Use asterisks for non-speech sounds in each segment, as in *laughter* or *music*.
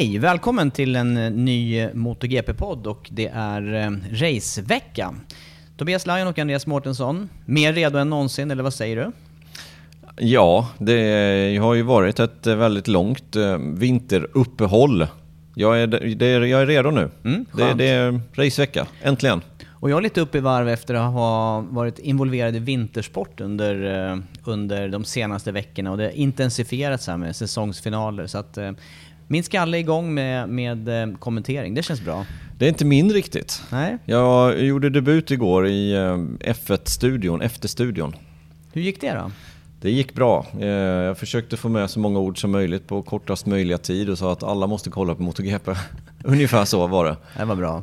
Hej! Välkommen till en eh, ny MotoGP-podd och det är eh, racevecka. Tobias Lajon och Andreas Mårtensson, mer redo än någonsin, eller vad säger du? Ja, det har ju varit ett väldigt långt eh, vinteruppehåll. Jag är, det jag är redo nu. Mm, det, det är racevecka, äntligen. Och jag är lite uppe i varv efter att ha varit involverad i vintersport under, eh, under de senaste veckorna och det har intensifierats här med säsongsfinaler. Så att eh, min skalle är igång med, med eh, kommentering, det känns bra. Det är inte min riktigt. Nej? Jag gjorde debut igår i eh, F1-studion, efter-studion. Hur gick det då? Det gick bra. Eh, Jag försökte få med så många ord som möjligt på kortast möjliga tid och sa att alla måste kolla på MotoGP. *laughs* Ungefär så var det. Det var bra.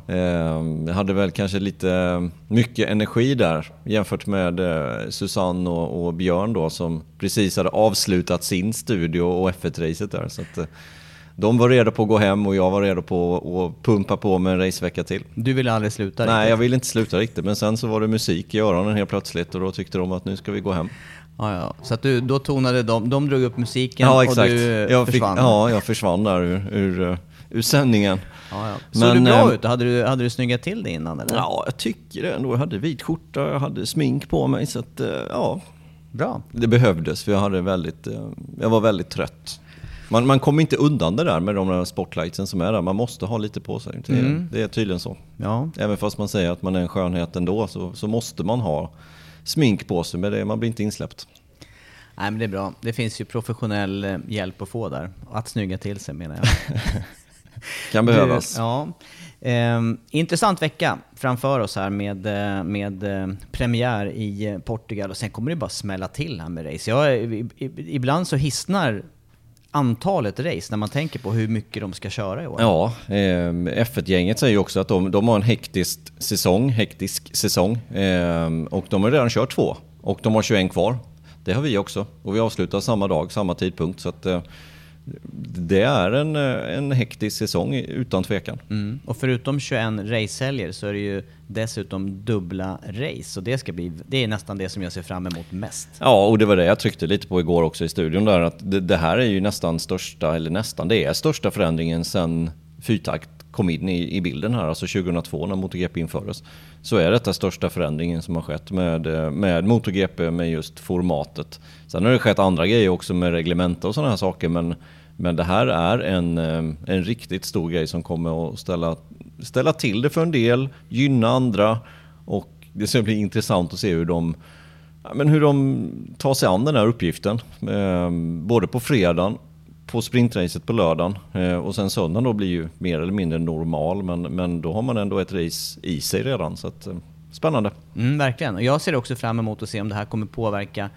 Jag hade väl kanske lite mycket energi där jämfört med Susanne och, Björn då som precis hade avslutat sin studio och F1-racet där. Så att, de var redo på att gå hem och jag var redo på att pumpa på med en racevecka till. Du ville aldrig sluta Nej, riktigt. jag ville inte sluta riktigt men sen så var det musik i öronen helt plötsligt och då tyckte de att nu ska vi gå hem. Ja, ja. Så att du, då tonade de, de drog upp musiken Ja, och du jag fick, försvann? ja, jag försvann där ur, ur, ur sändningen. Ja, ja. Såg du bra eh, ut? Hade du, hade du snyggat till det innan eller? Ja, jag tycker det ändå. Jag hade vit skjorta, jag hade smink på mig så att, eh, ja, Bra. det behövdes för jag, hade väldigt, eh, jag var väldigt trött. Man, man kommer inte undan det där med de där spotlightsen som är där. Man måste ha lite på sig. Det, Mm. det är tydligen så. Ja. Även fast man säger att man är en skönhet ändå så, så måste man ha smink på sig. Men det, man blir inte insläppt. Nej men det är bra. Det finns ju professionell eh, hjälp att få där. Att snygga till sig menar jag. *laughs* Kan behövas. Du, ja. Ehm, intressant vecka framför oss här med, eh, med eh, premiär i eh, Portugal och sen kommer det bara smälla till här med race. Jag, ibland så hissnar antalet race när man tänker på hur mycket de ska köra i år. Ja, eh, F1-gänget säger ju också att de, de har en hektisk säsong, hektisk säsong eh, och de har redan kört två och de har 21 kvar. Det har vi också och vi avslutar samma dag, samma tidpunkt så att eh, det är en, eh, en hektisk säsong utan tvekan. Mm. Och förutom 21 racehelger så är det ju dessutom dubbla race. Och det, ska bli, det är nästan det som jag ser fram emot mest. Ja, och det var det jag tryckte lite på igår också i studion där att det, det här är ju nästan största, eller nästan, det är största förändringen sen fyrtakt kom in i, i bilden här, alltså 2002 när MotoGP infördes. Så är detta största förändringen som har skett med, eh, med MotoGP, med just formatet. Sen har det skett andra grejer också med reglementa och sådana här saker, men, men det här är en, eh, en riktigt stor grej som kommer att ställa, ställa till det för en del, gynna andra och det ska bli intressant att se hur de men hur de tar sig an den här uppgiften. Eh, både på fredagen, på sprintracet på lördagen eh, och sen söndagen då blir ju mer eller mindre normal men, men då har man ändå ett race i sig redan. Så att, spännande. Mm, verkligen. Och jag ser också fram emot att se om det här kommer påverka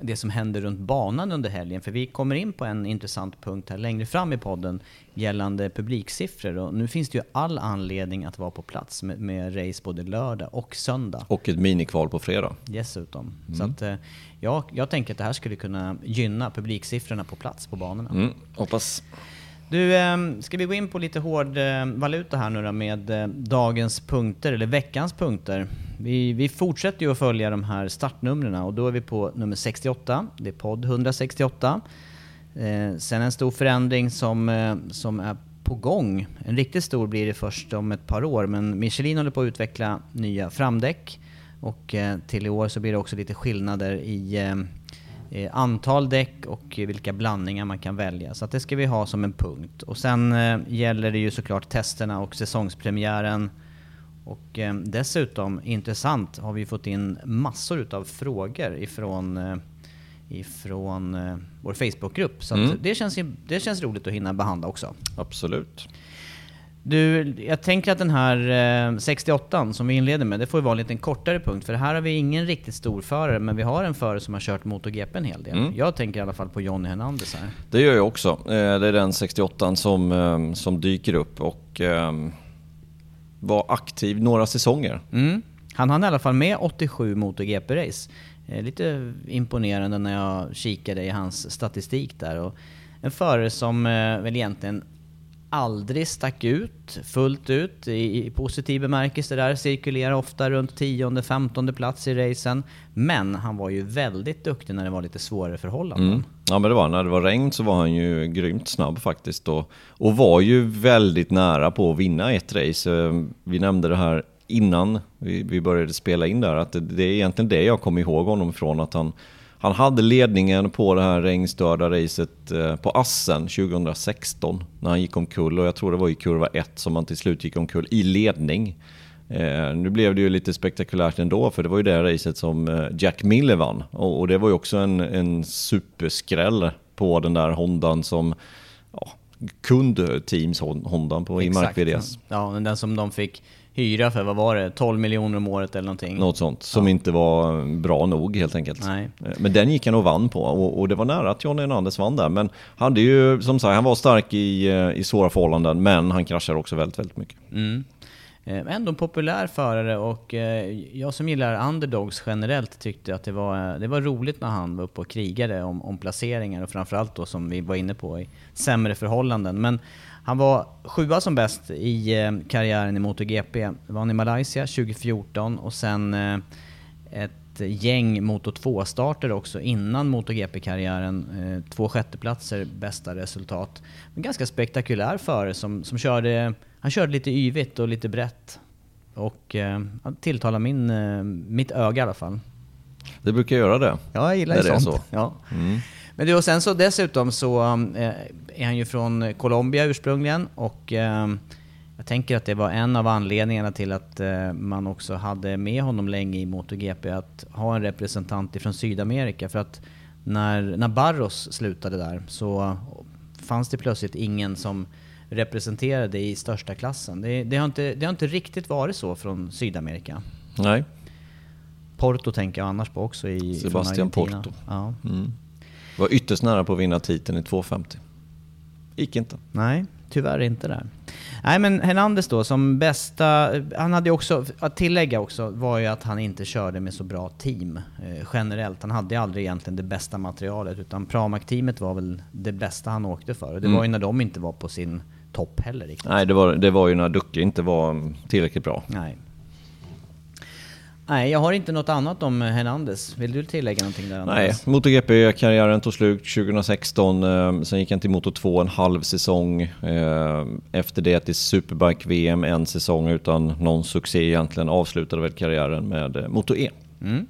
det som händer runt banan under helgen. För vi kommer in på en intressant punkt här längre fram i podden gällande publiksiffror. Och nu finns det ju all anledning att vara på plats med, med race både lördag och söndag. Och ett minikval på fredag. Dessutom. Så att, eh, ja, jag tänker att det här skulle kunna gynna publiksiffrorna på plats på banorna. Mm, hoppas. Du, ehm, ska vi gå in på lite hård ehm, valuta här nu då med eh, dagens punkter, eller veckans punkter. Vi, vi fortsätter ju att följa de här startnumren och då är vi på nummer 68, det är podd 168. Eh, sen en stor förändring som, eh, som är på gång. En riktigt stor blir det först om ett par år, men Michelin håller på att utveckla nya framdäck. Och eh, till i år så blir det också lite skillnader i eh, antal däck och vilka blandningar man kan välja. Så det ska vi ha som en punkt. Och sen eh, gäller det ju såklart testerna och säsongspremiären. Och eh, dessutom, intressant, har vi fått in massor utav frågor ifrån, eh, ifrån eh, vår Facebookgrupp. Så Mm. det, känns, det känns roligt att hinna behandla också. Absolut. Du, jag tänker att den här eh, 68 som vi inleder med, det får ju vara en liten kortare punkt. För här har vi ingen riktigt stor förare, men vi har en förare som har kört MotoGP en hel del. Mm. Jag tänker i alla fall på Johnny Hernandez här. Det gör jag också. Eh, Det är den 68 som, eh, som dyker upp och eh, var aktiv några säsonger. Mm. Han hann i alla fall med 87 MotoGP-race. Eh, lite imponerande när jag kikade i hans statistik där. Och en förare som eh, väl egentligen aldrig stack ut fullt ut i, i positiv bemärkelse där. Cirkulerar ofta runt 10-15 plats i racen. Men han var ju väldigt duktig när det var lite svårare förhållanden. Mm. Ja men det var, när det var regn så var han ju grymt snabb faktiskt och, och var ju väldigt nära på att vinna ett race. Ehm, vi nämnde det här innan vi, vi började spela in där, att det, det är egentligen det jag kommer ihåg honom från. att han, han hade ledningen på det här regnstörda racet eh, på Assen 2016 när han gick omkull och jag tror det var i kurva 1 som han till slut gick omkull i ledning. Eh, nu blev det ju lite spektakulärt ändå för det var ju det racet som eh, Jack Miller vann och, det var ju också en, en superskräll på den där Hondan som ja, kundteams Hondan på i Mark VDS. Ja, den som de fick hyra för, vad var det, 12 miljoner om året eller någonting? Något sånt som inte var bra nog helt enkelt. Nej. Eh, Men den gick han och vann på och, och det var nära att Johnny Hernandez vann där. Men han, hade ju, som sagt, han var stark i, eh, i svåra förhållanden men han kraschade också väldigt, väldigt mycket. Mm. Eh, Ändå en populär förare och jag som gillar underdogs generellt tyckte att det var, det var roligt när han var uppe och krigade om, om placeringar och framförallt då som vi var inne på i sämre förhållanden. Men han var sjua som bäst i eh, karriären i MotoGP. Det var han i Malaysia 2014 och sen eh, ett gäng Moto 2-starter också innan MotoGP-karriären. Eh, två sjätteplatser, bästa resultat. En ganska spektakulär förare som, som körde, han körde lite yvigt och lite brett. Och han tilltalar min, mitt öga i alla fall. Det brukar göra det. Ja, jag gillar ju sånt. så? Ja. Mm. Men du, och sen så dessutom så eh, är han ju från Colombia ursprungligen och eh, jag tänker att det var en av anledningarna till att eh, man också hade med honom länge i MotoGP, att ha en representant ifrån Sydamerika. För att när, när Barros slutade där så fanns det plötsligt ingen som representerade i största klassen. Det, det, har inte, det har inte riktigt varit så från Sydamerika. Nej. Porto tänker jag annars på också i Sebastian. Porto. Ja. Mm. Var ytterst nära på att vinna titeln i 250. Gick inte. Nej, tyvärr inte där. Nej men Hernandez då som bästa, han hade ju också, att tillägga också, var ju att han inte körde med så bra team eh, generellt. Han hade aldrig egentligen det bästa materialet utan Pramac-teamet var väl det bästa han åkte för. Och det Mm. var ju när de inte var på sin topp heller riktigt. Nej, det var, det var ju när Ducke inte var tillräckligt bra. Nej. Nej, jag har inte något annat om Hernandez. Vill du tillägga någonting där Nej? MotoGP-karriären tog slut 2016. Eh, sen gick han till Moto2 en halv säsong. Eh, efter det till Superbike-VM en säsong utan någon succé egentligen. Avslutade väl karriären med eh, Moto E. Mm.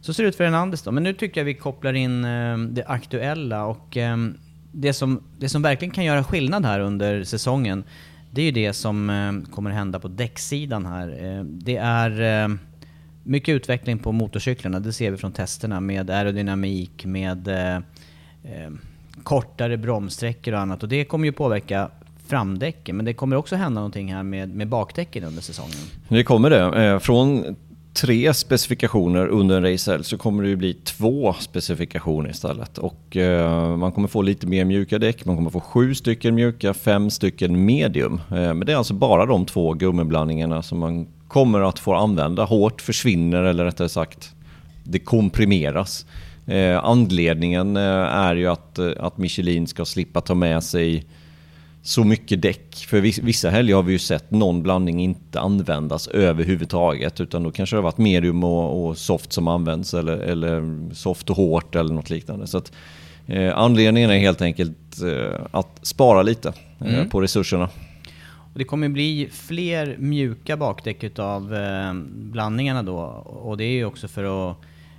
Så ser det ut för Hernandez då. Men nu tycker jag vi kopplar in eh, det aktuella och det, som, det som verkligen kan göra skillnad här under säsongen det är ju det som eh, kommer hända på däcksidan här. Eh, det är eh, mycket utveckling på motorcyklarna, det ser vi från testerna med aerodynamik, med kortare bromssträckor och annat. Och det kommer ju påverka framdäcken, men det kommer också hända någonting här med, med bakdäcken under säsongen. Det kommer det. Från tre specifikationer under en racehelg så kommer det ju bli två specifikationer istället. Och eh, man kommer få lite mer mjuka däck, man kommer få sju stycken mjuka, fem stycken medium. Eh, men det är alltså bara de två gummiblandningarna som man kommer att få använda. Hårt försvinner, eller rättare sagt, det komprimeras. Eh, anledningen eh, är ju att, eh, att Michelin ska slippa ta med sig så mycket däck. För vissa helger har vi ju sett någon blandning inte användas överhuvudtaget. Utan då kanske det har varit medium och, och soft som används eller, eller, soft och hårt eller något liknande. Så att, eh, anledningen är helt enkelt eh, att spara lite eh, mm. på resurserna. Och det kommer bli fler mjuka bakdäck av eh, blandningarna då. Och det är ju också för att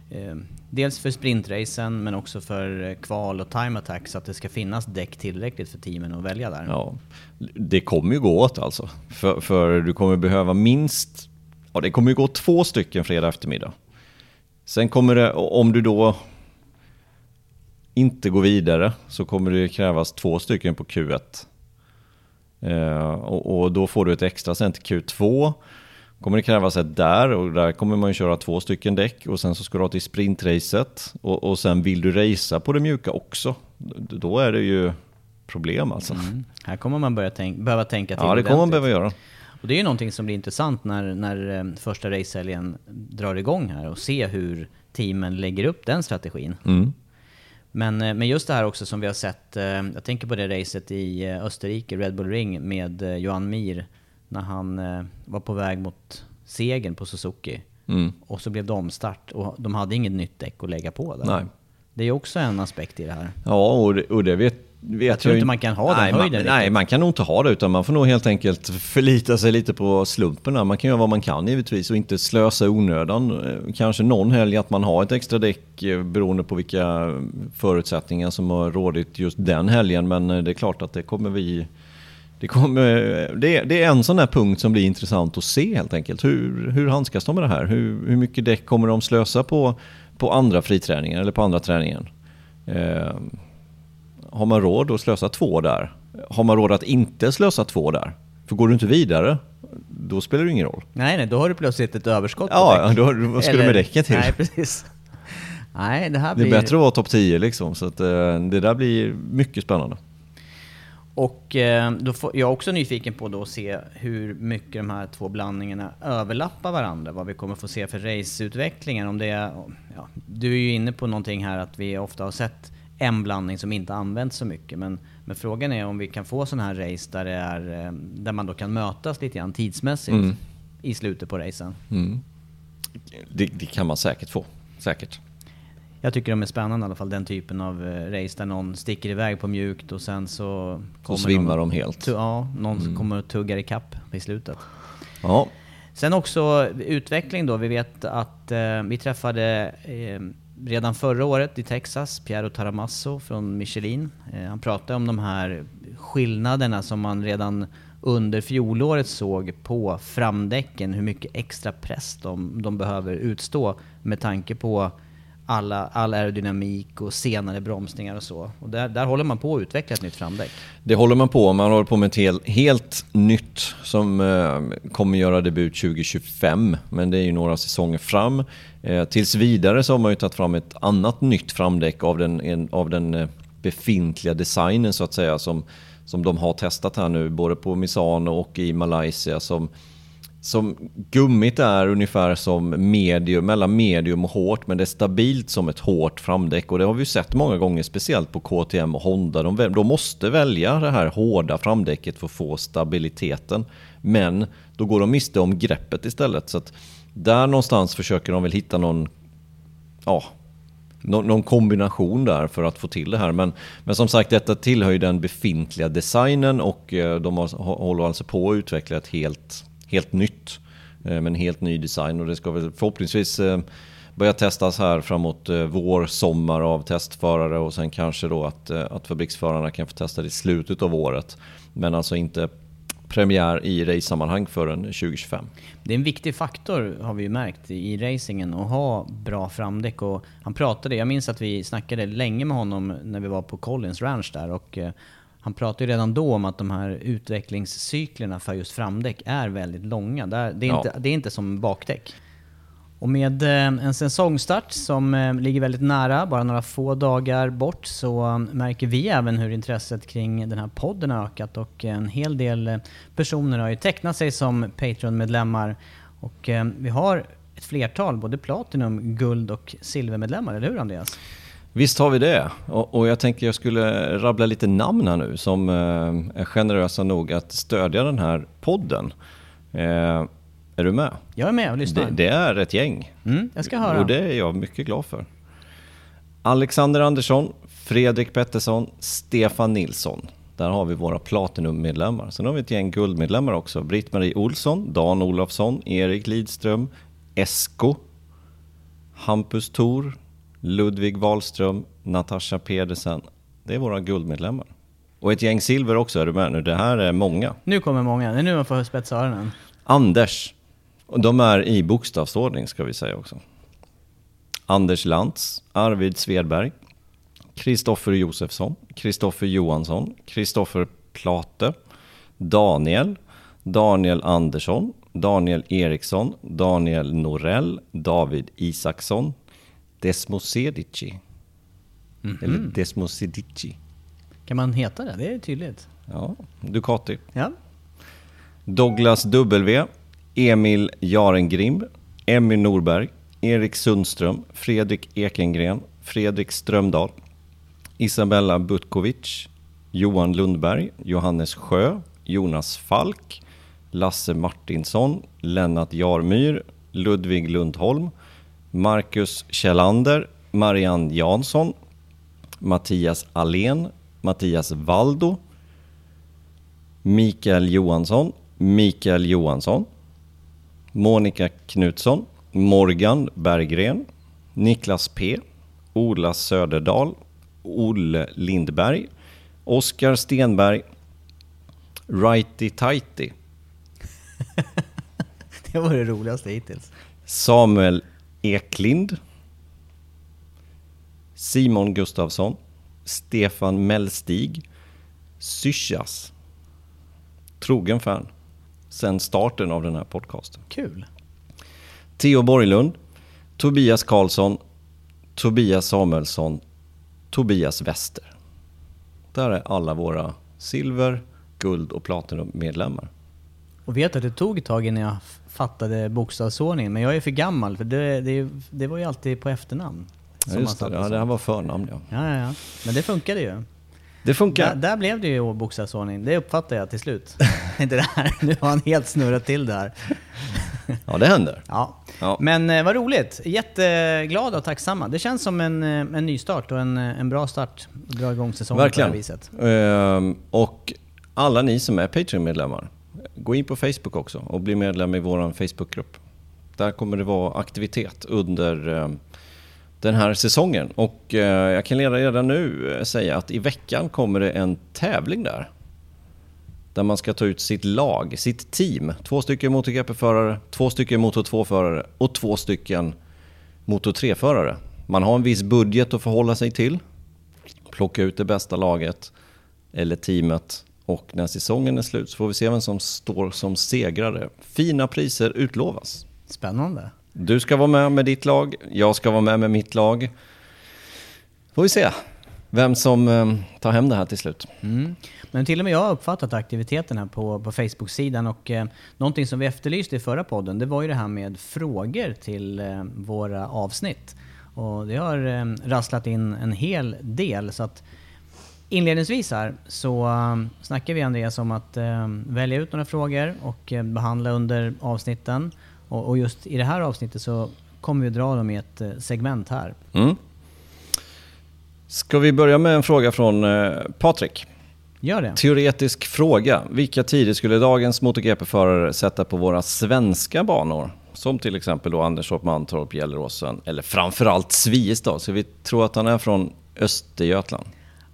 eh, Dels för sprintracen men också för eh, kval och time attack så att det ska finnas däck tillräckligt för teamen att välja där. Ja, det kommer ju gå åt alltså. För, för du kommer behöva minst, ja det kommer ju gå två stycken fredag eftermiddag. Sen kommer det, om du då inte går vidare så kommer det krävas två stycken på Q1. Eh, och, och, då får du ett extra sen till Q2 kommer det krävas ett där och där kommer man ju köra två stycken däck och sen så ska du ha till sprintracet och, och sen vill du racea på det mjuka också. Då är det ju problem alltså. Mm. Här kommer man börja tänk behöva tänka till Ja, det kommer man behöva göra. Och det är ju någonting som blir intressant när, när eh, första racehelgen drar igång här och se hur teamen lägger upp den strategin. Mm. Men, eh, men just det här också som vi har sett, eh, jag tänker på det racet i Österrike, Red Bull Ring med Johan Mir när han eh, var på väg mot segern på Suzuki. Mm. Och så blev det omstart och de hade inget nytt däck att lägga på där. Nej. Det är också en aspekt i det här. Ja, och det, och det vet, vet jag tror inte man kan ha nej, den höjden. Man, nej, man kan nog inte ha det utan man får nog helt enkelt förlita sig lite på slumpen. Man kan göra vad man kan givetvis och inte slösa onödan. Eh, kanske någon helg att man har ett extra däck eh, beroende på vilka förutsättningar som har rådit just den helgen. Men det är klart att det kommer vi det, kommer, det, det, är en sån där punkt som blir intressant att se helt enkelt. Hur, hur handskas de med det här? Hur, hur mycket däck kommer de slösa på, på andra friträningar eller på andra träningen? Eh, har man råd att slösa två där? Har man råd att inte slösa två där? För går du inte vidare, då spelar det ingen roll. Nej, nej, då har du plötsligt ett överskott Ja, däck. då, vad ska Eller, du med däcken till? Nej, precis. Nej, det, här blir... det är bättre att vara topp 10 liksom, så att, eh, det där blir mycket spännande. Och eh, då får, jag är också nyfiken på då att se hur mycket de här två blandningarna överlappar varandra. Vad vi kommer få se för raceutvecklingen. Om det är, ja, du är ju inne på någonting här att vi ofta har sett en blandning som inte används så mycket. Men, men frågan är om vi kan få sådana här race där, det är, eh, där man då kan mötas lite grann tidsmässigt mm. i slutet på racen. Mm. Det, det, kan man säkert få. Säkert. Jag tycker de är spännande i alla fall, den typen av eh, race där någon sticker iväg på mjukt och sen så... Så svimmar någon, de helt. Ja, någon mm. kommer och tuggar i kapp i slutet. Ja. Sen också utveckling då. Vi vet att eh, vi träffade eh, redan förra året i Texas Piero Taramasso från Michelin. Eh, han pratade om de här skillnaderna som man redan under fjolåret såg på framdäcken, hur mycket extra press de, de behöver utstå med tanke på alla, all aerodynamik och senare bromsningar och så. Och där, där håller man på att utveckla ett nytt framdäck. Det håller man på Man håller på med ett helt, helt nytt som eh, kommer göra debut 2025. Men det är ju några säsonger fram. Eh, tills vidare så har man ju tagit fram ett annat nytt framdäck av den, en, av den eh, befintliga designen så att säga. Som, som de har testat här nu både på Misano och i Malaysia. Som som gummit är ungefär som medium, mellan medium och hårt, men det är stabilt som ett hårt framdäck. Och det har vi sett många gånger, speciellt på KTM och Honda. De, de måste välja det här hårda framdäcket för att få stabiliteten. Men då går de miste om greppet istället. Så att där någonstans försöker de väl hitta någon, ja, någon kombination där för att få till det här. Men, men som sagt, detta tillhör ju den befintliga designen och eh, de har, håller alltså på att utveckla ett helt helt nytt. Eh, med en helt ny design och det ska väl förhoppningsvis eh, börja testas här framåt eh, vår, sommar av testförare och sen kanske då att, eh, att fabriksförarna kan få testa det i slutet av året. Men alltså inte premiär i race-sammanhang förrän 2025. Det är en viktig faktor har vi ju märkt i racingen att ha bra framdäck. Och han pratade, jag minns att vi snackade länge med honom när vi var på Collins Ranch där och eh, han pratade ju redan då om att de här utvecklingscyklerna för just framdäck är väldigt långa. Det är, inte, ja. det är inte som bakdäck. Och med eh, en säsongstart som eh, ligger väldigt nära, bara några få dagar bort, så märker vi även hur intresset kring den här podden har ökat och en hel del eh, personer har ju tecknat sig som Patreon-medlemmar. Och vi har ett flertal, både Platinum, Guld och Silvermedlemmar, eller hur Andreas? Visst har vi det. Och, och, jag tänkte jag skulle rabbla lite namn här nu som eh, är generösa nog att stödja den här podden. Eh, är du med? Jag är med och lyssnar. Det, det är ett gäng. Mm, jag ska höra. Och det är jag mycket glad för. Alexander Andersson, Fredrik Pettersson, Stefan Nilsson. Där har vi våra Platinum-medlemmar. Sen har vi ett gäng guldmedlemmar också. Britt-Marie Olsson, Dan Olofsson, Erik Lidström, Esko, Hampus Thor, Ludvig Wahlström, Natasha Pedersen. Det är våra guldmedlemmar. Och ett gäng silver också, är du med nu? Det här är många. Nu kommer många, det är nu man får spetsa öronen. Anders. Och de är i bokstavsordning ska vi säga också. Anders Lantz, Arvid Svedberg, Kristoffer Josefsson, Kristoffer Johansson, Kristoffer Plate, Daniel, Daniel Andersson, Daniel Eriksson, Daniel Norell, David Isaksson, Desmosedici. Mm -hmm. Eller Desmosedici. Kan man heta det? Det är tydligt. Ja, Ducati. Ja. Douglas W, Emil Jarengrim, Emmy Norberg, Erik Sundström, Fredrik Ekengren, Fredrik Strömdahl, Isabella Butkovic, Johan Lundberg, Johannes Sjö, Jonas Falk, Lasse Martinsson, Lennart Jarmyr, Ludvig Lundholm, Marcus Kjellander, Marianne Jansson, Mattias Alén, Mattias Valdo, Mikael Johansson, Mikael Johansson, Monica Knutsson, Morgan Berggren, Niklas P, Ola Söderdal, Olle Lindberg, Oskar Stenberg, Righty *laughs* Tighty. det var det roligaste hittills. Samuel Eklind, Simon Gustafsson, Stefan Mellstig, Syschas, trogen fan, sen starten av den här podcasten. Kul. Theo Borglund, Tobias Karlsson, Tobias Samuelsson, Tobias Wester. Där är alla våra silver, guld och platinum-medlemmar. Och vet att det tog ett tag innan jag fattade bokstavsordningen, men jag är för gammal för det, det, det var ju alltid på efternamn. Ja, just det. Ja, det här var förnamn ja. ja. Ja, ja, Men det funkade ju. Det funkar. Där, där blev det ju bokstavsordning. Det uppfattar jag till slut. *laughs* Inte det här. Nu har han helt snurrat till det här. ja, det händer. Ja. ja. Men eh, vad roligt. Jätteglada och tacksamma. Det känns som en, eh, en nystart och en, eh, en bra start att dra igång säsongen Verkligen. på det här viset. Ehm, och alla ni som är Patreon-medlemmar, gå in på Facebook också och bli medlem i vår Facebookgrupp. Där kommer det vara aktivitet under eh, den här säsongen. Och eh, jag kan redan nu eh, säga att i veckan kommer det en tävling där. Där man ska ta ut sitt lag, sitt team. Två stycken MotoGP-förare, två stycken Moto 2-förare och två stycken Moto 3-förare. Man har en viss budget att förhålla sig till. Plocka ut det bästa laget eller teamet och när säsongen är slut så får vi se vem som står som segrare. Fina priser utlovas. Spännande. Du ska vara med med ditt lag, jag ska vara med med mitt lag. Får vi se vem som eh, tar hem det här till slut. Mm. Men till och med jag har uppfattat aktiviteten här på, på Facebook-sidan och eh, någonting som vi efterlyste i förra podden det var ju det här med frågor till eh, våra avsnitt. Och det har eh, rasslat in en hel del så att Inledningsvis här så um, snackar vi Andreas om att um, välja ut några frågor och uh, behandla under avsnitten. Och, just i det här avsnittet så kommer vi dra dem i ett uh, segment här. Mm. Ska vi börja med en fråga från uh, Patrik? Gör det. Teoretisk fråga. Vilka tider skulle dagens MotoGP-förare sätta på våra svenska banor? Som till exempel då Anderstorp, Mantorp, Gelleråsen eller framförallt Sviestad. Så vi tror att han är från Östergötland.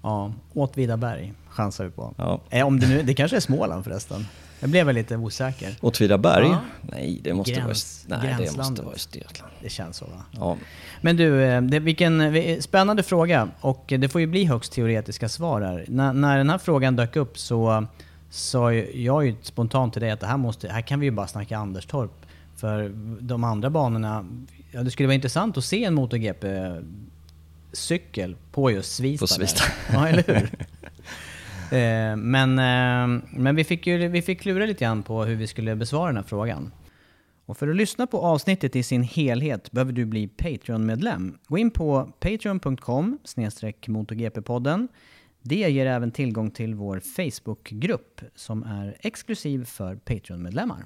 Ja, Åtvidaberg chansar vi på. Ja. Eh, om det, nu, det kanske är Småland förresten. Jag blev väl lite osäker. Åtvidaberg? Ja. Nej, det måste, Gräns, vara, nej det måste vara Östergötland. Det känns så va? Ja. Men du, eh, det, vilken spännande fråga. Och det får ju bli högst teoretiska svar här. När, när den här frågan dök upp så sa jag ju spontant till dig att det här, måste, här kan vi ju bara snacka Anderstorp. För de andra banorna, ja det skulle vara intressant att se en MotoGP-cykel på just Svista. På Svista. Ja, eller hur? *laughs* Eh, men eh, men vi, fick ju, vi fick klura lite grann på hur vi skulle besvara den här frågan. Och för att lyssna på avsnittet i sin helhet behöver du bli Patreon-medlem. Gå in på patreon.com MotoGP-podden. Det ger även tillgång till vår Facebook-grupp som är exklusiv för Patreon-medlemmar.